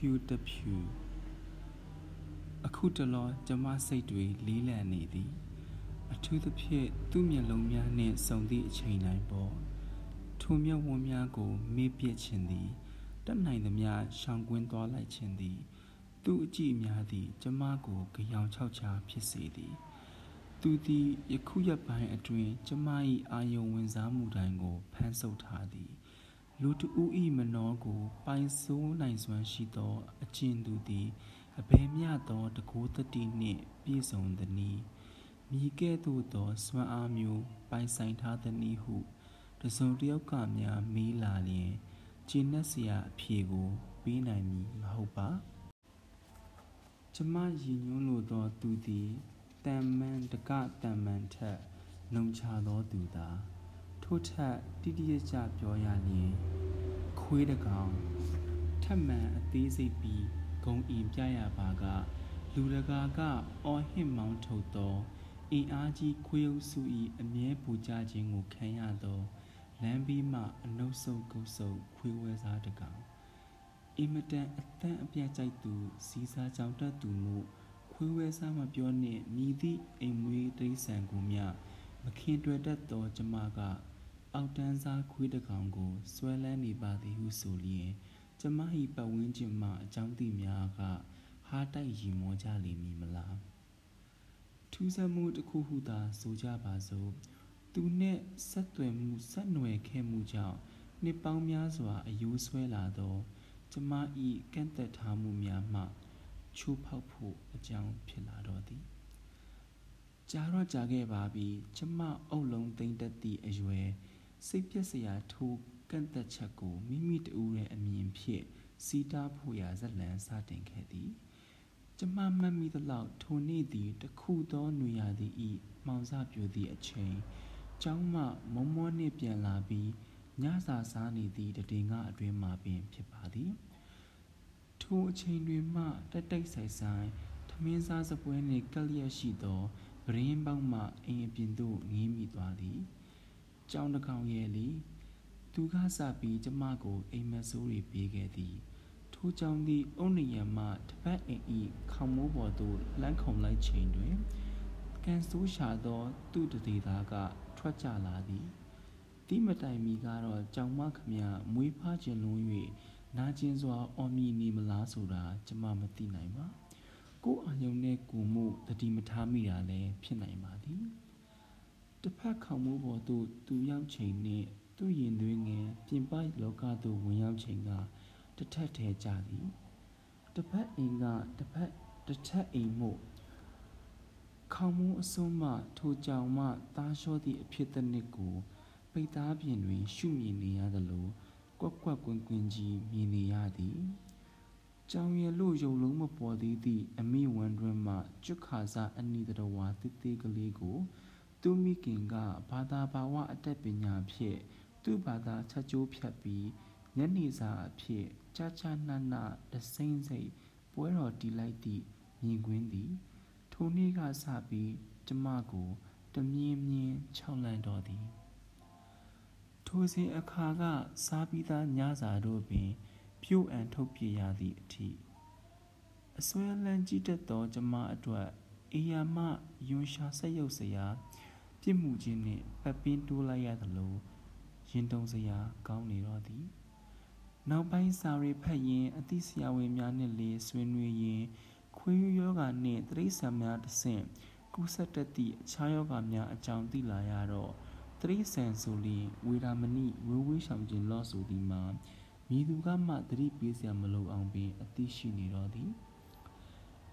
ဖြူတဖြူအခုတလောကျမစိတ်တွေလေးလံနေသည် အထူးသဖြင့်သူ့မျက်လုံးများနှင့်စုံသည့်အချိန်တိုင်းပေါ်ထိုမျက်ဝန်းများကို မေ့ပြစ်ခြင်းသည်တတ်နိုင်သမျှရှောင်ကွင်းသွားလိုက်ခြင်းသည် သူ့အကြည့်များသည် ကျမကိုကြောင်ချောက်ချာဖြစ်စေသည် သူသည်ယခုရက်ပိုင်းအတွင်း ကျမ၏အာယုံဝင်စားမှုတိုင်းကိုဖန်ဆုပ်ထားသည် လူတဦးဤမနောကို ပိုင်ဆိုးနိုင်စွမ်းရှိသော အကျင့်သူသည်အဘယ်မျှသောတကူတတိနှင့်ပြည့်စုံသနည်းမိကဲ့သို့သောစွမ်းအားမျိုးပိုင်ဆိုင်ထားသနည်းဟုတစုံတယောက်ကများမေးလာလျင်ကျင့်နှက်စရာအဖြေကိုပေးနိုင်မည်မဟုတ်ပါကျမရည်ညွှန်းလိုသောသူသည်တန်မန်တကတန်မန်ထက်နှုံချသောသူသာထို့ထက် တိတိကျကျပြောရလျင်ခွေးတကောင်ထက်မှန်အသေးစိတ်ပြီးဂုံအင်ပြရပါက လူတကာကအော်ဟစ်မောင်းထုတ်သောအင်အားကြီးခွေးအုပ်စု၏အမြဲပူကြခြင်းကိုခံရသောလမ်းပြီးမှအနှုတ်ဆုပ်ကုတ်ဆုပ်ခွေးဝဲစားတကောင်အင်မတန်အတန့်အပြတ်ကြိုက်သူစီစာကြောင်တက်သူမှုခွေးဝဲစားမပြောနှင့်မြည်သည့်အိမ်မွေးတိရစ္ဆာန်ကိုမျှမခင်တွေ့တတ်သောကျမက အောက်တန်းစားခွေးတကောင်ကိုဆွဲလန်းနေပါသည်ဟုဆိုလျင်ကျမ၏ပတ်ဝန်းကျင်မှအကြောင်းသိများကဟားတိုက်ရီမောကြလိမ့်မည်မလားထူးဆန်းမှုတစ်ခုဟုသာဆိုကြပါစို့သူနှင့်ဆက်သွယ်မှုဆက်နွယ်ခဲ့မှုကြောင့်နှစ်ပေါင်းများစွာအယိုးဆွဲလာသောကျမ၏ကန့်သက်ထားမှုများမှချိုးဖောက်ဖို့အကြောင်းဖြစ်လာတော့သည်ကြာတော့ကြာခဲ့ပါပြီကျမအုပ်လုံးသိမ့်တတ်သည့်အရွယ် စိတ်ပြက်စရာထိုးကန့်သက်ချက်ကိုမိမိတူရဲ့အမြင်ဖြင့်စီးတားဖို့ရာဇလံစတင်ခဲ့သည်ကျမမှတ်မိသလောက်ထိုနေ့သည်တခုသောနွေရာသီ၏မှောင်စပြိုသည့်အချိန်ကျောင်းမှမုံမောနှင့်ပြန်လာပြီးညစာစားနေသည့်တည်ငါအတွင်မှပင်ဖြစ်ပါသည်ထိုအချိန်တွင်မှတက်တိတ်ဆိုင်ဆိုင်ထမင်းစားစပွဲနှင့်ကလျက်ရှိသောပရင်းပေါက်မှအိမ်အပြင်သို့ငေးမိသွားသည် ကြောင်တကောင်ရဲ့လေသူကစပြီးကျမကိုအိမ်မဆိုးတွေပေးခဲ့သည် ထိုကြောင့်သည်အုံနယံမှတပတ်အိမ်ဤခေါမိုးပေါ်သို့လမ်းခုံလိုက်ချိန်တွင်ကန်ဆိုးရှာသော သူ့တတိသားက ထွက်ကြလာသည်တိမတိုင်မီကတော့ကြောင်မခမမွေးဖားခြင်းလုံး၍နာကျင်စွာအော်မြည်နေမလားဆိုတာကျမမသိနိုင်ပါကိုအာယုံနဲ့ကိုမှုတတိမထားမိတာလည်းဖြစ်နိုင်ပါသည် တစ်ဖက်ခေါမိုးပေါ်သို့သူရောက်ချိန်နှင့်သူ့ရင်သွေးငယ်ပြင်ပလောကသို့ဝင်ရောက်ချိန်ကတထက်ထဲကြသည်တစ်ဖက်အိမ်ကတစ်ဖက်တစ်ထက်အိမ်မို့ခေါမုံအစွန်းမှထိုကြောင်မှသားလျှောသည့်အဖြစ်တစ်နှစ်ကိုပိတ်သားပြင်တွင် ရှုမြင်နေရသလိုကွက်ကွက်ကွင်းကွင်းကြီးမြင်နေရသည်ကြောင်ရလို့ရုံလုံးမပေါ်သေးသည့်အမိဝမ်းတွင်မှကျွတ်ခါစားအနီတတော်ဝါတိတိကလေးကို သူမိခင်ကဘာသာဘာဝအတက်ပညာဖြင့်သူ့ဘာသာချက်ကျိုးဖြတ်ပြီးညနေစာအဖြစ်ချာချာနနတစိမ့်စိတ်ပွဲတော်တီလိုက်သည့်မြင်ကွင်းသည်ထိုနေ့ကစပြီးကျမကိုတမြင်းမြင်းခြောက်လန့်တော်သည်ထိုစဉ်အခါကစားပြီးသားညစာတို့ပင် ပြို့အံထုတ်ပြရသည့်အထိအစွဲလန်းကြည့်တတ်သောကျမအတွက်အေယာမယွန်ရှာဆက်ရုပ်စရာပြ စ်မှုချင်းနှင့်ပတ်ပင်းတိုးလိုက်ရသလိုရင်တုံစရာကောင်းနေတော့သည်နောက်ပိုင်းစာရီဖတ်ရင်အသိဆရာဝန်များနှင့်လည်းဆွေးနွေးရင်ခွေးယောဂါနှင့်တရိษံများတစ်ဆင့်ကူးဆက်တတ်သည့်အခြားယောဂါများအကြောင်းသိလာရတော့တရိษံဆိုလျင်ဝေဒာမဏိဝေဝေးဆောင်ခြင်းလော့ဆိုသည်မှာမိသူကမှတတိပေးစရာမလိုအောင်ပင်အသိရှိနေတော့သည်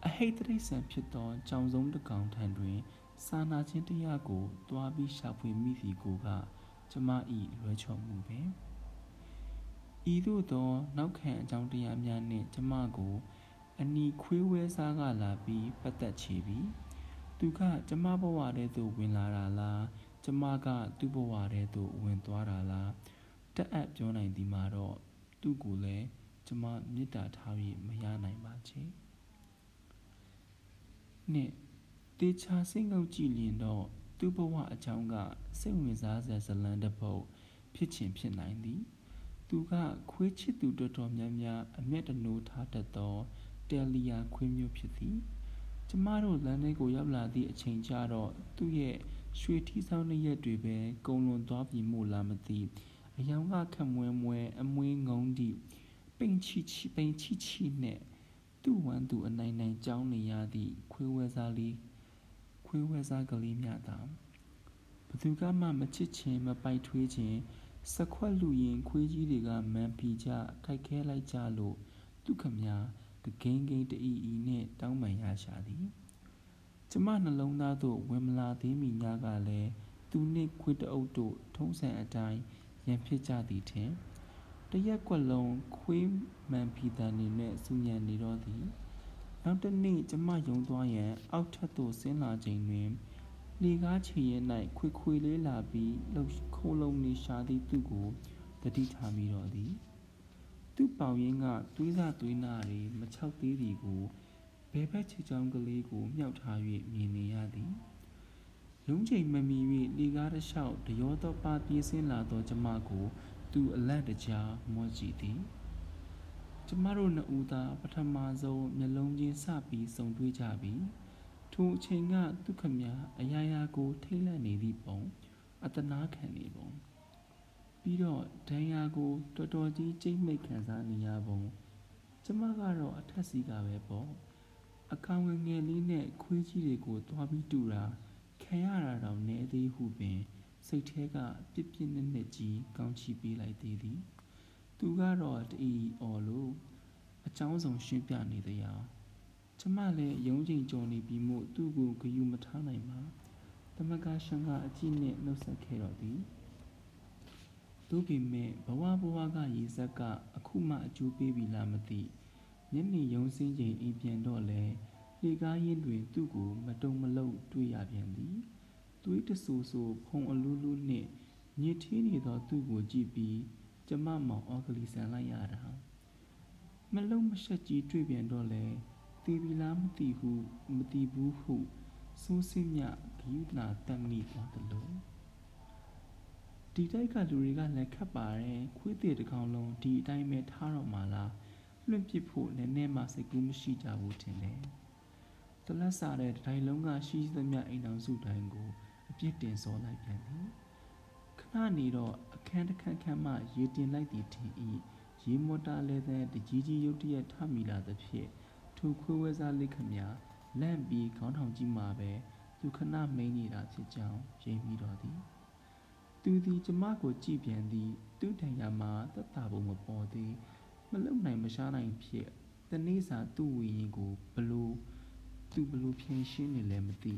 အဟိတ်တရိษံဖြစ်သောကြောင်စုံတကောင်ထံတွင် စာနာခြင်းတရားကိုတွားပြီးရှာဖွေမိစီကိုကကျမ၏လွဲချော်မှုပဲဤသို့သောနောက်ခံအကြောင်းတရားများနှင့်ကျမကို အနီခွေးဝဲစားကလာပြီးပတ်သက်ချေပြီးသူကကျမဘဝထဲသို့ဝင်လာတာလားကျမကသူ့ဘဝထဲသို့ဝင်သွားတာလားတက်အပ်ပြောနိုင်သည်မှာတော့သူ့ကိုလည်းကျမမေတ္တာထား၍မရနိုင်ပါချေနှစ် တေချာစိတ်ငုပ်ကြည့်လျင်တော့သူ့ဘဝအကြောင်းကစိတ်ဝင်စားစရာဇလံတစ်ပုဒ်ဖြစ်ချင်ဖြစ်နိုင်သည် သူကခွေးချစ်သူတော်တော်များများအမျက်တနိုးထားတတ်သောတယ်လီယာခွေးမျိုးဖြစ်သည်ကျမတို့လမ်းထဲကိုရောက်လာသည့်အချိန်ကျတော့သူ့ရဲ့ရွှေထီးဆောင်နှစ်ရက်တွေပဲကုံလွန်သွားပြီမို့လားမသိအယောင်ကခက်မွဲမွဲအမွေးငုံသည့်ပိန်ချီချီပိန်ချီချီနှင့်သူ့ဝမ်းသူအနိုင်နိုင်ကြောင်းနေရသည့်ခွေးဝဲစားလေး ခွေးဝဲစားကလေးများသာဘသူကမှမချစ်ချင်းမပိုက်ထွေးခြင်းစခွက်လူရင်ခွေးကြီးတွေကမန်ပီကြခိုက်ခဲလိုက်ကြလို့သူခမညာကဂိန်းဂိန်းတအီအီနှင့်တောင်းပန်ရရှာသည်ကျမနှလုံးသားသို့ဝင်မလာသေးမီညကလည်းသူနှင့်ခွေးတအုပ်တို့ထုံးစံအတိုင်းရန်ဖြစ်ကြသည်ထင်တရက်ကွက်လုံးခွေးမှန်ဖီတန်နေနဲ့စူညံနေတော့သည် နောက်တစ်နေ့ကျမယုံသွားရန် အောက်ထပ်သို့ဆင်းလာချိန်တွင်လေကားချီရဲ၌ခွေခွေလေးလာပြီးလှုပ်ခိုးလုံးနေရှာသည့်သူကိုတတိထားမိတော့သည် သူ့ပေါင်ရင်းကသွေးစာသွေးနာတွေမချောက်သေးသည်ကိုဘယ်ဘက်ချီချောင်းကလေးကိုမြှောက်ထား၍မြင်နေရသည်ရုံးချိန်မမီ၍လေကားတစ်လျှောက်တရောသောပါပြေးဆင်းလာသောကျမကို သူအလန့်တကြားမောကြည့်သည် ကျမတို့နှစ်ဦးသာပထမဆုံးမျက်လုံးချင်းစပြီးဆုံတွေ့ကြပြီထိုအချိန်ကသူခမအရာရာကိုထိတ်လန့်နေသည့်ပုံအတနာခံနေပုံပြီးတော့ဒဏ်ရာကိုတော်တော်ကြီးကြိတ်မိတ်ခံစားနေရပုံကျမကတော့အထက်စီကပဲပေါ့အကောင်ငယ်ငယ်လေးနဲ့ခွေးကြီးတွေကိုသွားပြီးတူတာခံရတာတော့နည်းသေးဟုပင် စိတ်ထဲကပြစ်ပြစ်နဲ့နဲ့ကြီးကောင်းချီပေးလိုက်သေးသည် သူကတော့တအီအော်လို့အချောင်းဆောင်ရှင်းပြနေသရာကျမလည်းရုံးချိန်ကြော်နေပြီမို့သူ့ကိုဂယုမထားနိုင်ပါတမကရှန်ကအကြည့်နဲ့နှုတ်ဆက်ခဲ့တော့သည်သူပေမဲ့ဘဝဘဝကရေစက်ကအခုမှအကျိုးပေးပြီလားမသိညနေရုံးစင်းချိန်အိမ်ပြန်တော့လဲလေကားရင်တွင်သူ့ကိုမတုံမလုံတွေ့ရပြန်သည်သွေးတဆူဆူဖုံအလူးလူးနှင့်ညစ်ထင်းနေသောသူ့ကိုကြည့်ပြီး ကျမမောင်အော်ကလီဆန်လိုက်ရတာမလုံမရှက်ကြီးတွေ့ပြန်တော့လဲတေပြီလားမသိဟုမသိဘူးဟုစိုးစင်းမြဂယုနာတတ်မိသွားသလိုဒီတိုက်ကလူတွေကလည်းခတ်ပါတယ်ခွေးသေးတစ်ကောင်လုံးဒီအတိုင်းပဲထားတော့မှလားလွင့်ပစ်ဖို့နည်းနည်းမှစိတ်ကူးမရှိကြဘူးထင်တယ်တလက်စားတဲ့တိုင်းလုံးကရှိသမျှအိမ်တော်စုတိုင်းကိုအပြစ်တင်စောလိုက်ပြန်သည် ခဏနေတော့အခန်းတစ်ခန်းခန်းမှရေတင်လိုက်သည်ထင်၏ရေမော်တာလဲတဲ့တကြီးကြီးရုတ်တရက်ထမိလာသဖြင့်ထိုခွေးဝဲစားလိခမလန့်ပြီးခေါင်းထောင်ကြီးမှာပဲသူခဏမိန်နေတာဖြစ်ကြောင်းရိပ်မိတော်သည်သူသည်ကျမကိုကြည့်ပြန်သည် သူ့တန်ရာမှာသက်သာဖို့မပေါ်သည်မလုံနိုင်မရှားနိုင်ဖြစ်တနေ့စာသူ့ဝီရင်ကိုဘလို့သူဘလို့ဖြင်းရှင်းနေလဲမသိ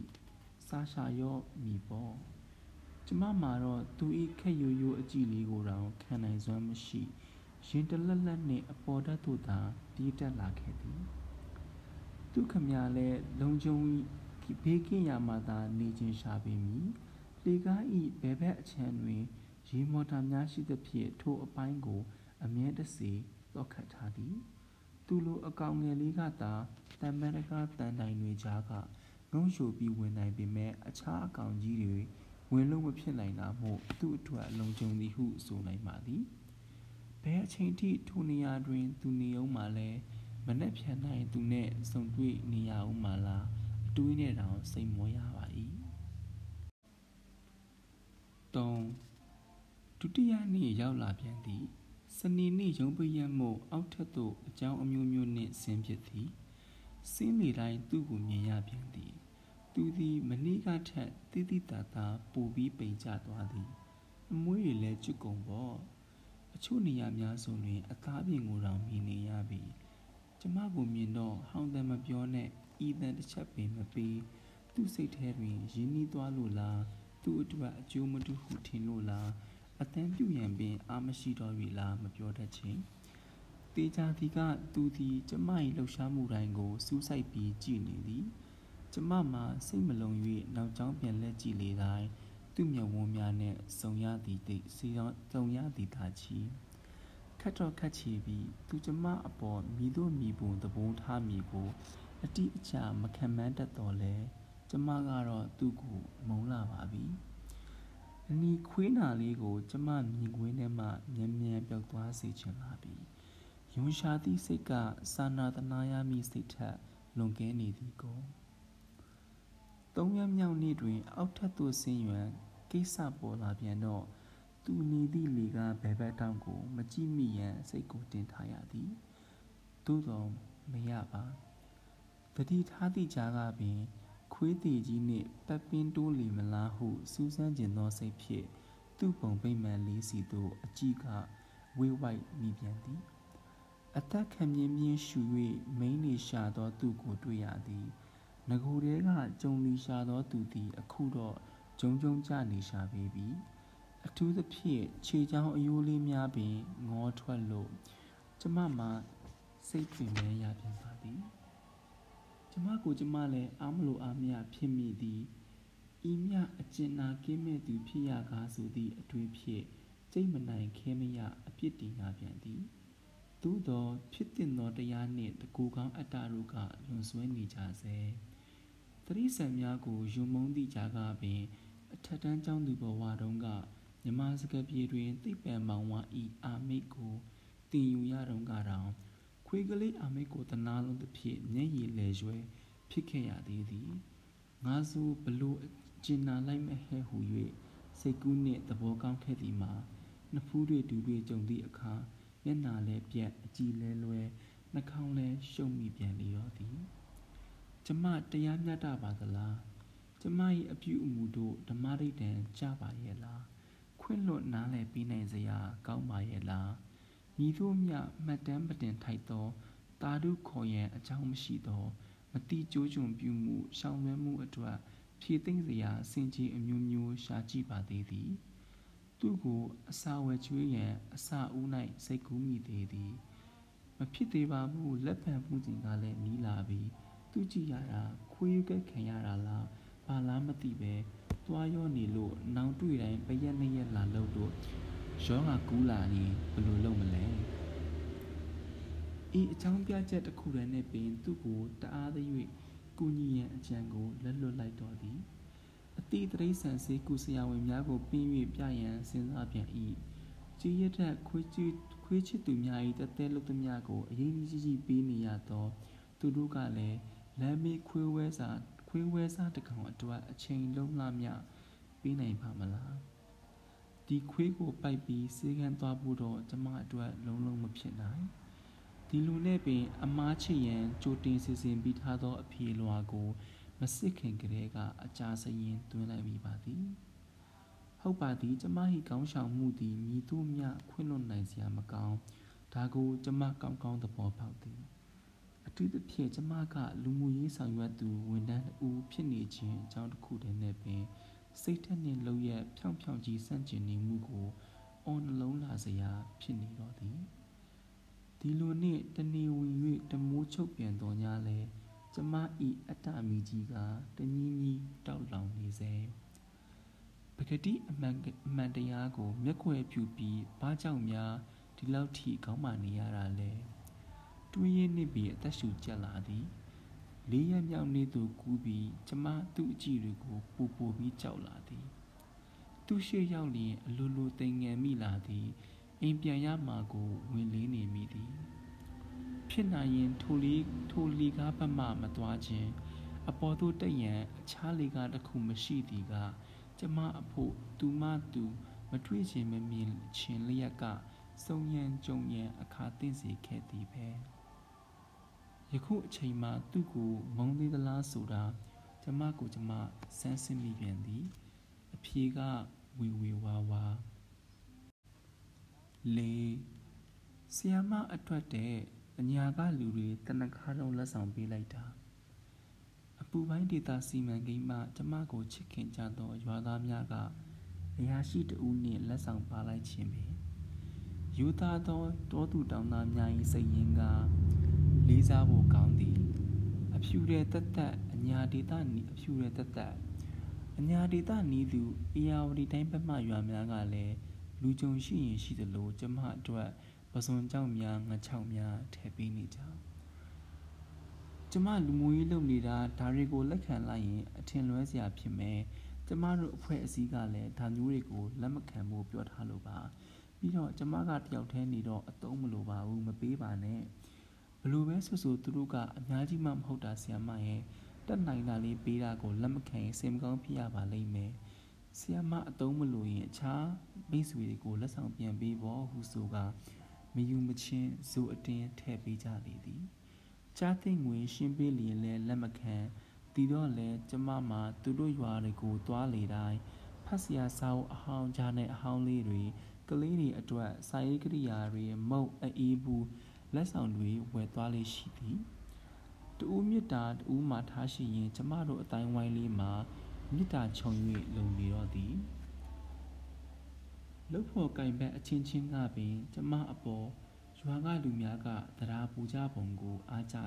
စားရှာရော့မိပေါ့ ကျမမှာတော့သူဤခက်ရိုးရိုးအကြည့်လေးကိုတောင်ခံနိုင်စွမ်းမရှိရင်တလက်လက်နှင့်အပေါ်ဓာတ်သို့သာတီးတက်လာခဲ့သည်သူခမလဲလုံခြုံဘေးကင်းရာမှသာနေခြင်းရှာပေမည်လေကားဤဘယ်ဘက်အချမ်းတွင်ရေမော်တာများရှိသဖြင့်ထိုအပိုင်းကို အမြဲတစေတော့ခတ်ထားသည် သူလိုအကောင်ငယ်လေးကသာတံပန်တကားတန်တိုင်တွေကြားကငုံရှိုပြီးဝင်နိုင်ပေမဲ့အခြားအကောင်ကြီးတွေ ဝင်လို့မဖြစ်နိုင်တာမို့သူ့အတွက်လုံခြုံသည်ဟုဆိုနိုင်ပါသည်ဘယ်အချိန်ထိထိုနေရာတွင် သူနေအောင်မှလဲမနဲ့ဖြန်နိုင်သူနဲ့ဆုံတွေ့နေရအောင်မှလားအတွေးနဲ့တောင်စိတ်မောရပါ၏3ဒုတိယနေ့ရောက်လာပြန်သည်စနေနေ့ရုံးပရက်မို့အောက်ထပ်သို့အကြောင်းအမျိုးမျိုးနှင့်ဆင်းဖြစ်သည်ဆင်းလေတိုင်းသူ့ကိုမြင်ရပြန်သည် သူသည်မနေ့ကထက်တိတိတသာပိုပြီးပိန်ကျသွားသည်အမွှေးတွေလည်းကျွတ်ကုန်ပေါ့အချို့နေရာများဆိုတွင် အသားပြင်ကိုတောင်မြင်နေရပြီကျမကိုမြင်တော့ဟောင်းတန်မပြောနဲ့ဤတန်တစ်ချက်ပင်မပေးသူ့စိတ်ထဲတွင်ရင်းနှီးသွားလို့လားသူ့အတွက်အကျိုးမတူဟုထင်လို့လားအတန်ပြုရန်ပင်အာမရှိတော့ပြီလားမပြောတတ်ချင်းတေချာဒီကသူသည်ကျမ၏လှုပ်ရှားမှုတိုင်းကိုစူးစိုက်ပြီးကြည့်နေသည် ကျမမှာစိတ်မလုံ၍နောက်ကျောင်းပြန်လက်ကြည့်လေတိုင်းသူ့မျက်ဝန်းများနဲ့စုံရသည်တိတ်စီစုံရသည်သာချီခတ်တော့ခတ်ချီပြီးသူကျမအပေါ်မိတို့မိပုံသဘုံထားမိကိုအတိအကျမခံမှန်းတတ်တော်လဲကျမကတော့သူ့ကိုမုန်းလာပါပြီအနီခွေးနာလေးကို ကျမမြင်ကွင်းထဲမှမြန်မြန်ပျောက်သွားစေချင်လာပြီယွန်ရှာသည့်စိတ်ကစာနာသနာရမည့်စိတ်ထက်လွန်ကဲနေသည်ကို သုံးရက်မြောက်နေ့တွင် အောက်ထပ်သို့ဆင်းရန်ကိစ္စပေါ်လာပြန်တော့သူနေသည့်လေကဘဲဘက်တောင်ကို မကြည့်မိရန်စိတ်ကိုတင်ထားရသည်သို့တော်မရပါတတိထားသည့်ကြားကပင် ခွေးသေးကြီးနှင့်ပတ်ပင်းတိုးလီမလားဟုစူးစမ်းကျင်သောစိတ်ဖြင့်သူ့ပုံပိတ်မှန်လေးစီသို့အကြည့်ကဝေးဝိုက်မိပြန်သည်အသက်ခံမြင်းမြင်းရှူ၍မိန်းနေရှာသောသူကိုတွေ့ရသည် ငကိုယ်တည်းကကြုံလီရှာသောသူသည် အခုတော့ဂျုံဂျုံကြနေရှာပေပြီအထူးသဖြင့်ခြေချောင်းအယိုးလေးများပင်ငေါထွက်လို့ကျမမှစိတ်တွင်မဲရပြန်ပါသည်ကျမကိုကျမလည်းအားမလို့အားမရဖြစ်မိသည်ဤမြအကျဉ်းနာကင်းမဲ့သူဖြစ်ရကားဆိုသည့်အတွေ့ဖြင့်စိတ်မနိုင်ခဲမရအပြစ်တင်ရပြန်သည်သို့သောဖြစ်တင်သောတရားနှင့်တကူကောင်းအတ္တတို့ကလွန်ဆွဲနေကြစေ တရိษံများကိုယုံမုန်းသည့်ကြားကပင် အထက်တန်းကျောင်းသူဘဝတုန်းကမြမစကပြေတွင်သိပ္ပံမောင်ဝါဤအာမိတ်ကိုတင်ယူရတုန်းကတောင်ခွေးကလေးအာမိတ်ကိုတနာလုံးတစ်ဖြစ်မျက်ရည်လဲရွယ်ဖြစ်ခဲ့ရသေးသည်ငါဆိုဘလို့ကျင်နာလိုက်မဲ့ဟဲ့ဟူ၍စိတ်ကူးနှင့်သဘောကောင်းခဲ့သည်မှာနှစ်ဖူးတွေဒူတွေကြုံသည့်အခါမျက်နာလဲပြက်အကြည်လဲလွဲနှာခေါင်းလဲရှုံမိပြန်လေတော့သည် ကျမတရားမျှတပါသလားကျမ၏အပြုအမူတို့ဓမ္မဒိဋ္ဌံကြပါရဲ့လားခွင့်လွတ်နားလည်ပြီးနိုင်စရာကောင်းပါရဲ့လားညီတို့မြမှတ်တမ်းပတင်ထိုက်သောတာဓုခေါ်ရန်အကြောင်းမရှိသောမတိကျိုးကျွန်ပြုမှုရှောင်လွှဲမှုအတွက်ဖြည့်သိမ့်စရာစင်ကြီးအမျိုးမျိုးရှာကြည့်ပါသေးသည် သူကိုအစာဝယ်ချွေးရန်အစာဦး၌စိတ်ကူးမိသေးသည် မဖြစ်သေးပါဘူးလက်ဖန်မှုစဉ်ကလည်းနီးလာပြီး သူကြည့်ရတာခွေးကဲခံရတာလားဘာလားမသိပဲသွားရောနေလို့နောင်တွေ့တိုင်းပရက်နှစ်ရက်လာလို့လို့ရောဂါကူးလာရင်ဘယ်လိုလုပ်မလဲဤအကြောင်းပြချက်တစ်ခုတည်းနဲ့ပင်သူ့ကိုတအားသ၍ကုညီရန်အကြံကိုလက်လွတ်လိုက်တော်သည်အတိတရိษံစေကုဆရာဝန်များကိုပင်း၍ပြရန်စဉ်းစားပြန်၏ကြီးရတဲ့ခွေးချစ်ခွေးချစ်သူများ၏တသက်လုသမျှကိုအရင်ကြီးကြီးပေးနေရသော သူတို့ကလည်း လမ်းမေးခွေးဝဲစာခွေးဝဲစားတကောင်အတွက်အချိန်လုံးလာမြပေးနိုင်ပါမလားဒီခွေးကိုပိုက်ပြီးစေကန်းသွားဖို့တော့ကျမအတွက်လုံးလုံးမဖြစ်နိုင်ဒီလူနဲ့ပင် အမားချစ်ရန်ကြိုတင်စီစဉ်ပြီးထားသော အဖြေလွှာကို မစစ်ခင်ကလေးကအကြာစရင်တွင်းလိုက်မိပါသည်ဟုတ်ပါသည် ကျမ၏ကောင်းဆောင်မှုသည်မြည်သူမြခွင့်လွတ်နိုင်စရာမကောင်းဒါကိုကျမကောင်းကောင်းသဘောပေါက်သည် အထူးသဖြင့်ကျမကလူမှုရေးဆောင်ရွက်သူဝန်ထမ်းအူဖြစ်နေခြင်းအကြောင်းတစ်ခုတည်းနဲ့ပင်စိတ်ထက်နှင့်လုံရက်ဖြောင်ဖြောင်ကြီးစန့်ကျင်နေမှုကိုအော်နှလုံးလာစရာဖြစ်နေတော့သည်ဒီလိုနှင့်တနေဝင်၍တမိုးချုပ်ပြန်တော်ညာလဲကျမဤအတ္တမီကြီးကတညီညီတောက်လောင်နေစေပဂတိအမှန်အမှန်တရားကိုမျက်ခွဲပြူပြီးဘာကြောင့်များဒီလောက်ထိကောင်းမှနေရတာလဲ တွေးရနေပြီးအသက်ရှူကျက်လာသည်လေးရက်မြောက်နေ့သို့ကူးပြီးကျမသူ့အကြည့်တွေကိုပူပူပြီးကြောက်လာသည်သူ့ရှေ့ရောက်လျင်အလိုလိုတိမ်ငယ်မိလာသည်အိမ်ပြန်ရမှာကိုဝင်လေးနေမိသည်ဖြစ်နိုင်ရင်ထိုလီထိုလီကားဘက်မှမသွားခြင်းအပေါ်သို့တက်ရန်အခြားလီကားတစ်ခုမရှိသည်ကကျမအဖို့သူမသူမတွေ့ခြင်းမမြင်ခြင်းလျက်ကစုံရန်ကြုံရန်အခါသင့်စေခဲ့သည်ပဲ ယခုအချိန်မှသူ့ကိုမုံသေးသလားဆိုတာကျမကိုကျမစမ်းစစ်မိပြန်သည် အဖြေကဝေဝေဝါဝါလေဆီယမအထွက်တဲ့အညာကလူတွေတနခါတော့လက်ဆောင်ပေးလိုက်တာအပူပိုင်းဒေတာစီမံကိန်းမှကျမကိုချစ်ခင်ကြသောရွာသားများကအရာရှိတဦးနှင့်လက်ဆောင်ပါလိုက်ခြင်းပင်ယူသားသောတောသူတောင်သားများ၏စိတ်ရင်းက လေးစားဖို့ကောင်းသည်အဖြူတဲ့တက်တက်အညာဒေတာနီအဖြူတဲ့တက်တက်အညာဒေတာနီးသူအေယာဝတီတိုင်းဘက်မှရွာများကလည်းလူကြုံရှိရင်ရှိသလိုကျမအတွက်ပစွန်ကြောက်များငချောက်များထည့်ပေးနေကြကျမလူမှုရေးလုပ်နေတာဒါတွေကိုလက်ခံလိုက်ရင်အထင်လွဲစရာဖြစ်မယ်ကျမတို့အဖွဲ့အစည်းကလည်းဒါမျိုးတွေကိုလက်မခံဖို့ပြောထားလို့ပါပြီးတော့ကျမကတယောက်တည်းနေတော့အတုံးမလိုပါဘူးမပေးပါနဲ့ဘ လို့ပဲဆိုဆိုသူတို့ကအများကြီးမှမဟုတ်တာဆီယမရဲ့တက်နိုင်တာလေးပေးတာကိုလက်မခံရင်စိတ်မကောင်းဖြစ်ရပါလိမ့်မယ်ဆီယမအတုံးမလိုရင်အခြားမိတ်ဆွေတွေကိုလက်ဆောင်ပြန်ပေးဖို့ဟုဆိုကမယူမချင်းဇိုအတင်းထည့်ပေးကြလေသည်ကြားသိငွေရှင်းပေးလျင်လဲလက်မခံတီတော့လဲကျမမှာသူတို့ရွာတွေကိုသွားလေတိုင်းဖတ်စရာစာအုပ်အဟောင်းကြားနဲ့အဟောင်းလေးတွေကလေးတွေအတွက်စာရေးကိရိယာတွေမုတ်အေးဘူး လက်ဆောင်တွေဝယ်သွားလေးရှိသည်တူးမြစ်တာတူးမှထားရှိရင်ကျမတို့အတိုင်းဝိုင်းလေးမှာမြစ်တာခြုံ၍လုံနေတော့သည်လှုပ်ဖို့ကင်ဘက်အချင်းချင်းကပင် ကျမအပေါ်ရွာကလူများကတရားပူကြပုံကို အားကြ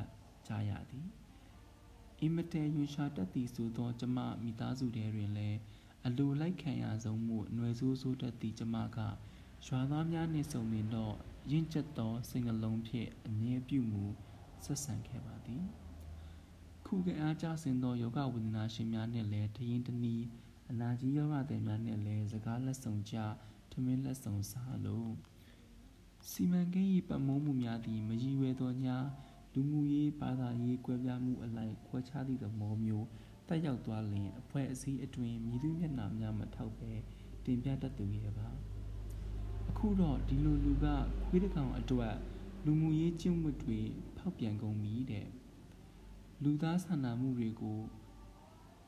ကြရသည်အင်မတဲရွှေရှာတက်သည်ဆိုသော ကျမမိသားစုထဲတွင်လည်းအလိုလိုက်ခံရဆုံးမှုຫນွယ်ဆိုးဆိုးတတ်သည့်ကျမကရွာသားများနှင့်ဆုံနေတော့ ရင့်ကျက်သောစိတ်နှလုံးဖြင့်အမြဲပြုမှုဆက်ဆံခဲ့ပါသည်ခုကအားကြဆင်းသောယောဂဝေဒနာရှင်များနှင့်လည်းတရင်တနည်းအနာကြီးယောဂသည်များနှင့်လည်းစကားလက်ဆောင်ကြထမင်းလက်ဆောင်စားလို့စီမံကိန်း၏ပတ်မိုးမှုများသည်မရည်ရွယ်သောညာလူမှုရေးဘာသာရေးကွဲပြားမှုအလိုက်ခွဲခြားသည့်သဘောမျိုးတက်ရောက်သွားလျင်အဖွဲ့အစည်းအတွင်းမြည်သူမျက်နှာများမထောက်ပဲတင်ပြတတ်သူရဲ့ပါအ ခုတော့ဒီလိုလူကခွေးတကောင်အတွက်လူမှုရေးကျင့်ဝတ်တွေဖောက်ပြန်ကုန်ပြီတဲ့လူသားဆန္ဒမှုတွေကို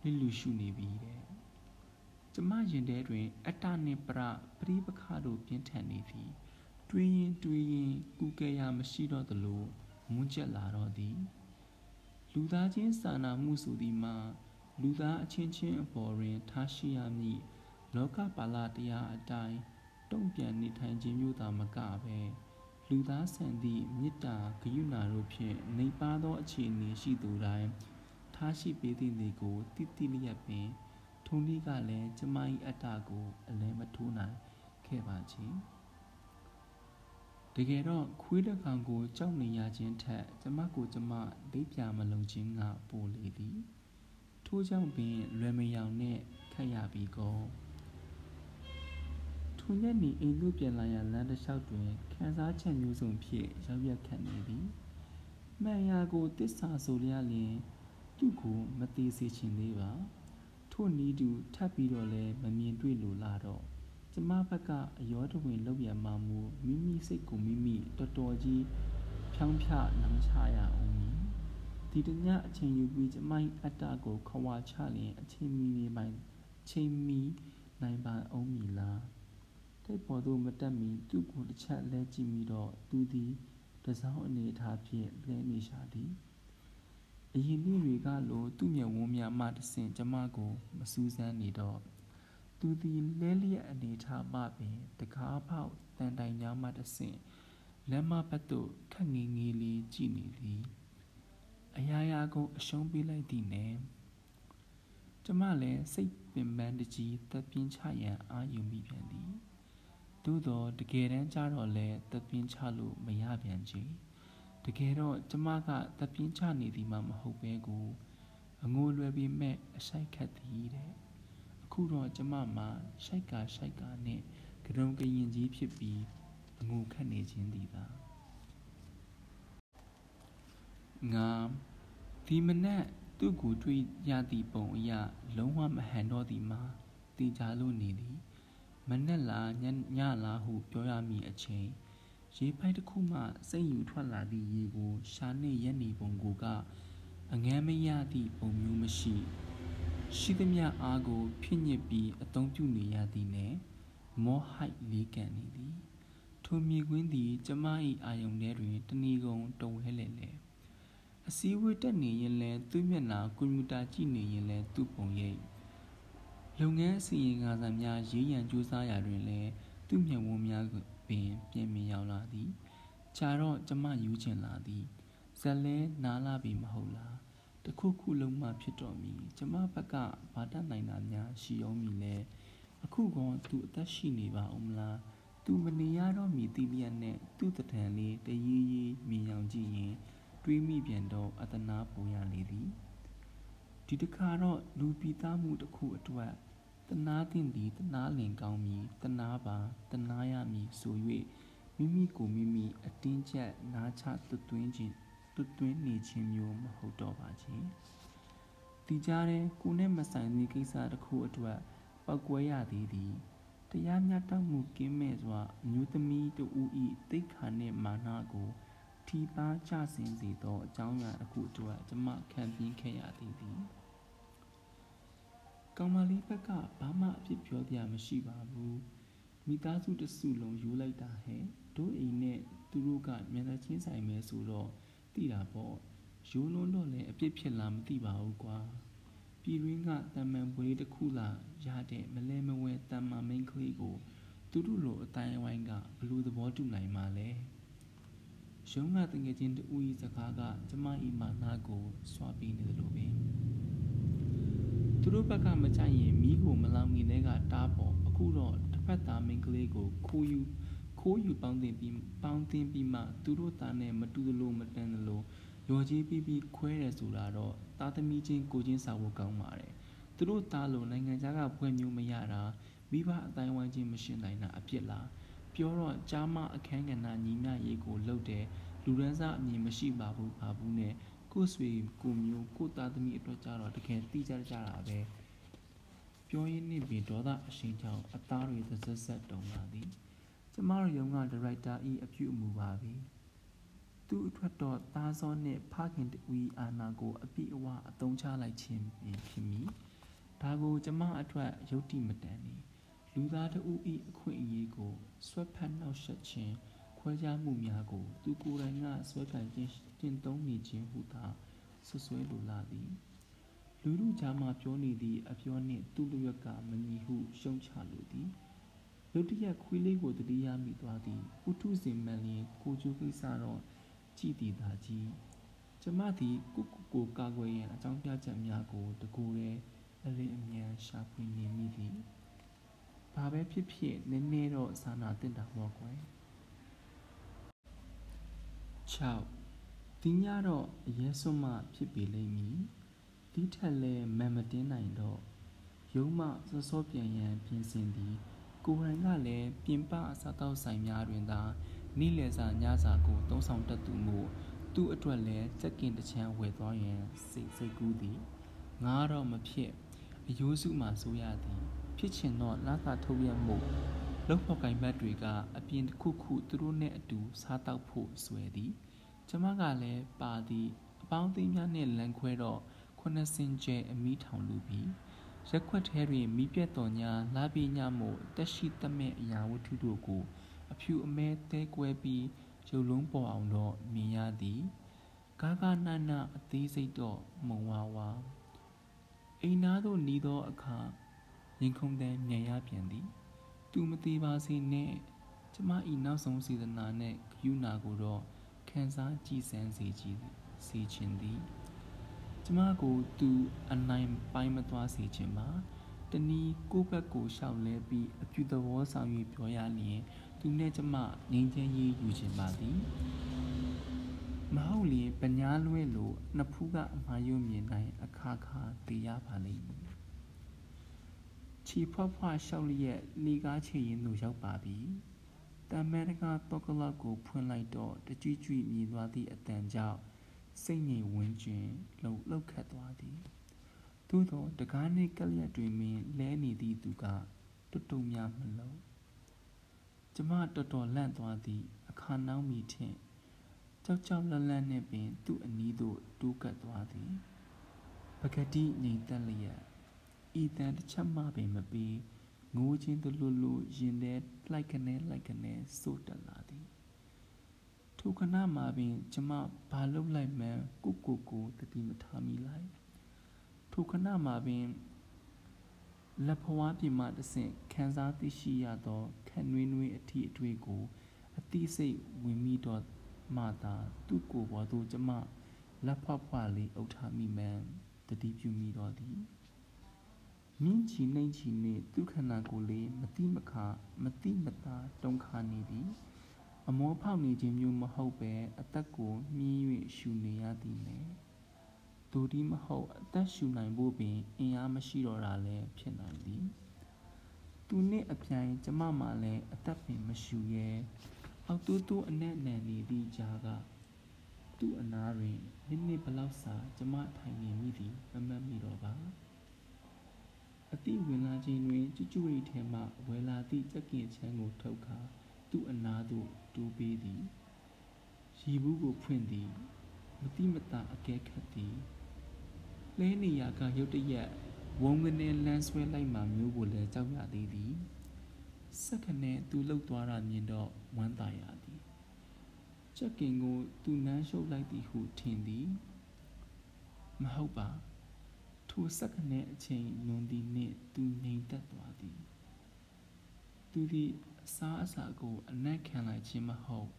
လစ်လူရှုနေပြီတဲ့ကျမရင်ထဲတွင် အတ္တနှင့်ပရပရိပခတို့ပြင်းထန်နေသည်တွေးရင်တွေးရင်ကုကဲရမရှိတော့သလိုမွန်းကျက်လာတော့သည် လူသားချင်းစာနာမှုဆိုသည်မှာလူသားအချင်းချင်းအပေါ်တွင် ထားရှိရမည်လောကပါဠတရားအတိုင်း တုံ့ပြန်နေထိုင်ခြင်းမျိုးသာမကပဲလူသားဆန်သည့်မေတ္တာဂရုဏာတို့ဖြင့်နေပါသောအခြေအနေရှိသူတိုင်းထားရှိပေးသည့်လေကိုတိတိလျက်ပင်ထုံးလေးကလည်းကျမ၏အတ္တကိုအလဲမထိုးနိုင်ခဲ့ပါချေတကယ်တော့ခွေးတစ်ကောင်ကိုကြောက်နေရခြင်းထက်ကျမကိုကျမဒိတ်ပြမလုံခြင်းကပိုလေသည်ထို့ကြောင့်ပင်လွယ်မယောင်နဲ့ခတ်ရပြီးကော ထိုညနေအိမ်သို့ပြန်လာရလမ်းတစ်လျှောက်တွင်ခန်းစားချက်မျိုးစုံဖြင့်ရောက်ရက်ခတ်နေသည်မှန်ရာကိုတစ္ဆာဆိုလျလျင်သူ့ကိုမသေးစေချင်သေးပါထို့နီးတူထပ်ပြီးတော့လဲမမြင်တွေ့လို့လာတော့ကျမဘက်ကအယောတဝင်လောက်ရမှမူမိမိစိတ်ကိုမိမိတော်တော်ကြီးဖြောင်းဖြနောင်ချရအောင်မည်ဒီတညအချိန်ယူပြီးကျမ၏အတ္တကိုခွာချလျင်အချိန်မီနေပိုင်ချိန်မီနိုင်ပါအောင်မည်လား ထိတ်ပေါ်သို့မတက်မီသူ့ကိုတစ်ချက်လဲကြည့်မိတော့သူသည်တစောင်းအနေထားဖြင့်လဲနေရှာသည်အရင်နေ့တွေကလိုသူ့မျက်ဝန်းများမှတဆင့်ကျမကိုမစူးစမ်းနေတော့သူသည်လဲလျက်အနေထားမှပင်တကားပေါက်တန်တိုင်များမှတဆင့်လမ်းမဘက်သို့ခက်ငေးငေးလေးကြည့်နေသည်အရာရာကိုအရှုံးပေးလိုက်သည်နဲ့ကျမလည်းစိတ်ပင်ပန်းတကြီးတပ်ပြင်းချရန်အာယူမိပြန်သည် သို့တော့တကယ်တမ်းကျတော့လဲတပ်ပြင်းချလို့မရပြန်ချေတကယ်တော့ကျမကတပ်ပြင်းချနေသည်မှမဟုတ်ပဲကိုအငိုလွယ်ပြီးမဲ့အဆိုင်ခတ်သည်တဲ့အခုတော့ကျမမှာရှိုက်ကာရှိုက်ကာနဲ့ကရုံကရင်ကြီးဖြစ်ပြီးအငိုခတ်နေခြင်းသည်သာငါဒီမနက်သူ့ကိုတွေ့ရသည့်ပုံအရလုံးဝမဟန်တော့သည်မှာတေချာလို့နေသည် မနက်လားညညလားဟုပြောရမည်အချိန်ရေပိုက်တစ်ခုမှစိတ်ယူထွက်လာသည့်ရေကိုရှာနှင့်ရက်နေပုံကိုကအငမ်းမရသည့်ပုံမျိုးမရှိ ရှိသမျှအားကိုဖြစ်ညစ်ပြီးအသုံးပြုနေရသည်နှင့်မောဟိုက်လေးကန်နေသည်ထိုမြေကွင်းသည်ကျမ၏အာယုန်ထဲတွင်တဏီကုံတဝဲလေလေအစည်းဝေးတက်နေရင်လဲသူ့မျက်နှာကွန်ပျူတာကြည့်နေရင်လဲသူ့ပုံရိပ် လုပ်ငန်းအစီရင်ခံစာများရေးရန်ကြိုးစားရာတွင်လဲသူ့မျက်ဝန်းများပင်ပြင်မြင်ရောက်လာသည်ခြာတော့ကျမယူချင်လာသည်ဇက်လဲနားလာပြီမဟုတ်လားတခုခုလုံးမှဖြစ်တော်မူကျမဘက်ကဘာတတ်နိုင်တာများရှိအောင်မီလဲအခုကောသူအသက်ရှိနေပါဦးမလားသူမနေရတော့မီတီလျက်နဲ့သူ့တထံလေးတရီးရီးမြင်အောင်ကြည့်ရင်တွေးမိပြန်တော့အတနာပူရလေသည် ဒီတခါတော့လူပီသားမှုတစ်ခုအတွက်တနာသင့်သည်တနာလင်ကောင်းမည်တနာပါတနာရမည်ဆို၍မိမိကိုမိမိအတင်းကျပ်နာချသွတ်သွင်းခြင်းသွတ်သွင်းနေခြင်းမျိုးမဟုတ်တော့ပါချေဒီကြားထဲကိုနဲ့မဆိုင်သည့်ကိစ္စတစ်ခုအတွက်ပောက်ကွဲရသေးသည်တရားမျှတမှုကင်းမဲ့စွာအမျိုးသမီးတူဦး၏တိတ်ခါနှင့်မာနကိုထီပါကြဆင်းစေသောအကြောင်းအရာတစ်ခုအတွက်ကျမခံပြင်းခဲ့ရသေးသည် ကောင်မလေးဘက်ကဘာမှအဖြစ်ပြောပြမရှိပါဘူးမိသားစုတစုလုံးယူလိုက်တာဟဲ့တို့အိမ်နဲ့သူတို့ကမျက်နှာချင်းဆိုင်မဲဆိုတော့တိတာပေါ့ရိုးလုံးတော့လည်းအပြစ်ဖြစ်လာမသိပါဘူးကွာပြည်ရင်းကတမန်ပွဲတစ်ခုလာရတဲ့မလဲမဝဲတမန်မိန်ကလေးကိုသူတို့လိုအတိုင်းဝိုင်းကဘလို့သဘောတူနိုင်မှာလဲရုံးကတငယ်ချင်းတူဤစကားကကျမဤမာနာကိုစွာပြီးနေတယ်လို့ပဲ သူတို့ဘက်ကမကြိုက်ရင်မိကိုမလောင်ငင်တဲ့ကတားပေါ်အခုတော့တစ်ဖက်သားမိန်ကလေးကိုခိုးယူခိုးယူပေါင်းတင်ပြီးပေါင်းတင်ပြီးမှသူတို့သားနဲ့မတူသလိုမတန်သလိုရော်ကြီးပြီးပြီးခွဲတယ်ဆိုတာတော့သားသမီးချင်းကိုချင်းစာဖို့ကောင်းပါတယ်သူတို့သားလိုနိုင်ငံခြားကဖွဲ့မျိုးမရတာမိဘအတိုင်းဝိုင်းချင်းမရှင်းနိုင်တာအဖြစ်လားပြောတော့ကြားမအခန်းကဏ္ဍညီမျှရေးကိုလှုပ်တယ်လူရန်စားအမြင်မရှိပါဘူးပါဘူးနဲ့ ကိုဆွေကိုမျိုးကိုသားသမီးအတွက်ကြတော့တကယ်တိကျကြတာပဲပြောရင်းနှင့်ပင်ဒေါသအရှိန်ကြောင့်အသားတွေသဆက်ဆက်တုံလာသည်ကျမတို့ရုံးကဒါရိုက်တာဤအပြုအမူပါပဲသူ့အတွက်တော့သားစောနှင့်ဖခင်တူဤအာနာကို အပြည့်အဝအသုံးချလိုက်ခြင်းဖြစ်မည်ဒါကိုကျမအတွက်ယုတ်တိမတန်နေလူသားတဦးဤအခွင့်အရေးကိုဆွတ်ဖက်နှောက်ယှက်ခြင်း ခွဲခြားမှုများကို သူကိုယ်တိုင်ကဆွဲကန်ခြင်းတင်သုံးနေခြင်းဟုသာဆွဆွဲလိုလာသည်လူလူကြားမှပြောနေသည့်အပြောနှင့်သူ့လျက်က မညီဟုရှုံချလိုသည်ရုတ်တရက်ခွေးလေးကိုတတိယမိသွားသည်ဥထုစင်မန်လျင်ကိုကျိုးကိစ္စတော့ကြည်တည်သာကြီးကျမသည်ကုကုကိုကာကွယ်ရန်အကြောင်းပြချက်များကိုတကူရဲအလင်းအမြန်ရှာဖွေနေမိသည်ဘာပဲဖြစ်ဖြစ်နည်းနည်းတော့စာနာတင်တာပေါ့ကွယ် 6ဒီညတော့အရေးစွမှဖြစ်ပေလိမ့်မည်ဒီထက်လဲမန်မတင်းနိုင်တော့ရုံးမစောစောပြန်ရန်ပြင်ဆင်သည်ကိုရန်ကလည်းပြင်ပအစားတောက်ဆိုင်များတွင်သာနေ့လယ်စာညစာကိုသုံးဆောင်တတ်သူမှုသူ့အတွက်လည်းစက်ကင်တချမ်းဝယ်သွားရန်စိတ်စိတ်ကူးသည်ငါတော့မဖြစ်အယိုးစုမှဆိုရသည် ဖြစ်ချင်တော့လာသာထုတ်ရမှု လုံဖို့ကင်ဘတ်တွေကအပြင်တစ်ခုခုသူတို့နဲ့အတူစားတောက်ဖို့ဆွဲသည်ကျမကလည်းပါသည်အပေါင်းအသင်းများနဲ့လန်ခွဲတော့ခုနှစ်စင်ကျဲအမီးထောင်လူပြီးရက်ခွက်ထဲတွင်မိပြက်တော်ညာလာပြညမို့တက်ရှိတမဲ့အရာဝတ္ထုတို့ကိုအဖြူအမဲတဲကွဲပြီးရုပ်လုံးပေါ်အောင်တော့မြင်ရသည်ဂါဂနာနာအသေးစိတ်တော့မုံဝါဝါအိမ်သားတို့နီးသောအခါရင်ခုန်တဲ့မြန်ရပြန်သည် သူမသေးပါစေနဲ့ကျမဤနောက်ဆုံးစေတနာနဲ့ဂယုနာကိုတော့ခန်းစားကြည်စမ်းစေကြည်စေခြင်းသည်ကျမကိုသူအနိုင်ပိုင်းမသွားစေခြင်းမှာတနည်းကိုယ့်ဘက်ကိုရှောက်လဲပြီးအပြုသဘောဆောင်၍ပြောရလျင်သူနဲ့ကျမငြိမ်းချမ်းရေးယူခြင်းပါသည်မဟုတ်လျင်ပညာလွဲလို့နှစ်ဖူးကအမှားယွမြင်နိုင်အခါခါသိရပါလိမ့်မည် ချီဖွားဖွားရှောက်လျက်လီကားချေရင်သို့ရောက်ပါပြီတမန်တကာတော့ကလောက်ကိုဖွင့်လိုက်တော့တကြွကြွမြည်သွားသည့်အတန်ကြောင့်စိတ်ငြိမ်ဝန်းကျင်လှုပ်လှုပ်ခတ်သွားသည်သို့သောတကားနှင့်ကလျက်တွင်ပင်လဲနေသည့်သူကတွတ်တုံများမလုံးကျမတော်တော်လန့်သွားသည်အခါနှောင်းမိထင်ကြောက်ကြောက်လန့်လန့်နှင့်ပင် သူ့အနီးသို့တိုးကပ်သွားသည်ပကတိငြိမ်သက်လျက် ဤတန်တစ်ချက်မှပင်မပြီးငိုချင်းတလူလူရင်ထဲလိုက်ကနေလိုက်ကနေစိုးတက်လာသည်ထိုခဏမှာပင်ကျမဘာလုပ်လိုက်မှန်းကိုကိုကိုတတိမထားမိလိုက်ထိုခဏမှာပင်လက်ဖွားပြမတဆင့်ခန်းစားသိရှိရသောခန့်နွေးနွေးအထီးအတွေ့ကိုအတိစိတ်ဝင်မိတော့မှသာသူ့ကိုယ်ပေါ်သို့ကျမလက်ဖွားဖွားလေးအုပ်ထားမိမှန်းတတိပြုမိတော့သည် မြင့်ချီနှိမ့်ချီနှင့်သူခန္ဓာကိုယ်လေးမတိမခမတိမတာတုံခါနေသည်အမောဖောက်နေခြင်းမျိုးမဟုတ်ပဲအသက်ကိုမြင်း၍ရှူနေရသည်နဲ့ဒူဒီမဟုတ်အသက်ရှူနိုင်ဖို့ပင်အင်အားမရှိတော့တာလည်းဖြစ်နိုင်သည်သူနှင့်အပြိုင်ကျမမှလည်းအသက်ပင်မရှူရဲအောက်တိုးတိုးအနက်နံနေသည့်ကြားကသူ့အနားတွင်မိနစ်ဘလောက်စာကျမထိုင်နေမိသည်မမှတ်မိတော့ပါအတိဝင်လာခြင်းတွင် ကျွကျွရိထဲမှဝယ်လာသည့်ကြက်ကင်ချမ်းကိုထုတ်ခါသူ့အနားသို့တိုးပေးသည်ရီဘူးကိုဖွင့်သည်မတိမတာအကဲခတ်သည်လဲနေရကရုတ်တရက်ဝုံကနေလန်းဆွဲလိုက်မှမျိုးကိုလည်းကြောက်ရသေးသည်စက္ကနဲ့သူလှုပ်သွားတာမြင်တော့ဝမ်းသာရသည်ချက်ကင်ကိုသူနမ်းရှုပ်လိုက်သည်ဟုထင်သည်မဟုတ်ပါ ထိုစက္ကနဲ့အချိန်လွန်သည်နှင့်သူငြိမ်သက်သွားသည်သူသည်အစားအစာကိုအနက်ခံလိုက်ခြင်းမဟုတ်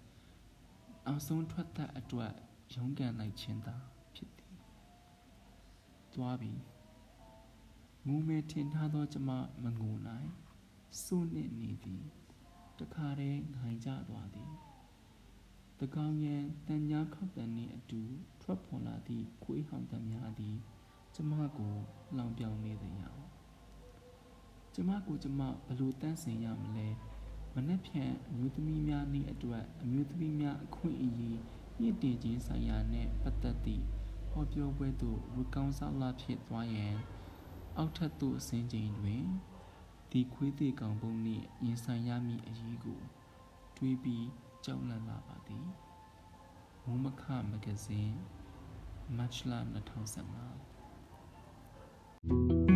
အောင်ဆုံးထွက်သက်အတွက်ရုန်းကန်လိုက်ခြင်းသာဖြစ်သည်သွားပြီမူမဲထင်ထားသောကျမမငိုနိုင်စိုးနစ်နေသည်တခါတည်းငိုင်ကြသွားသည်တကောင်ရန်တန်ညာခောက်တန်နှင့်အတူထွက်ပေါ်လာသည့်ခွေးဟောင်တံများသည် ကျမကိုလောင်ပြောင်နေသည်ရောကျမကိုကျမဘလို့တန်းစင်ရမလဲမနှက်ဖြန်အမျိုးသမီးများနှင့်အတွက်အမျိုးသမီးများအခွင့်အရေးမြင့်တင်ခြင်းဆိုင်ရာနှင့်ပတ်သက်သည့်ဟောပြောပွဲသို့ရကောင်းစားလာဖြစ်သွားရန်အောက်ထပ်သို့အစင်းချိန်တွင်ဒီခွေးသေးကောင်ပုံနှင့်ရင်ဆိုင်ရမည့်အရေးကိုတွေးပြီးကြောက်လန့်လာပါသည်မုံမခမဂဇင်းမတ်လ2015 Thank you.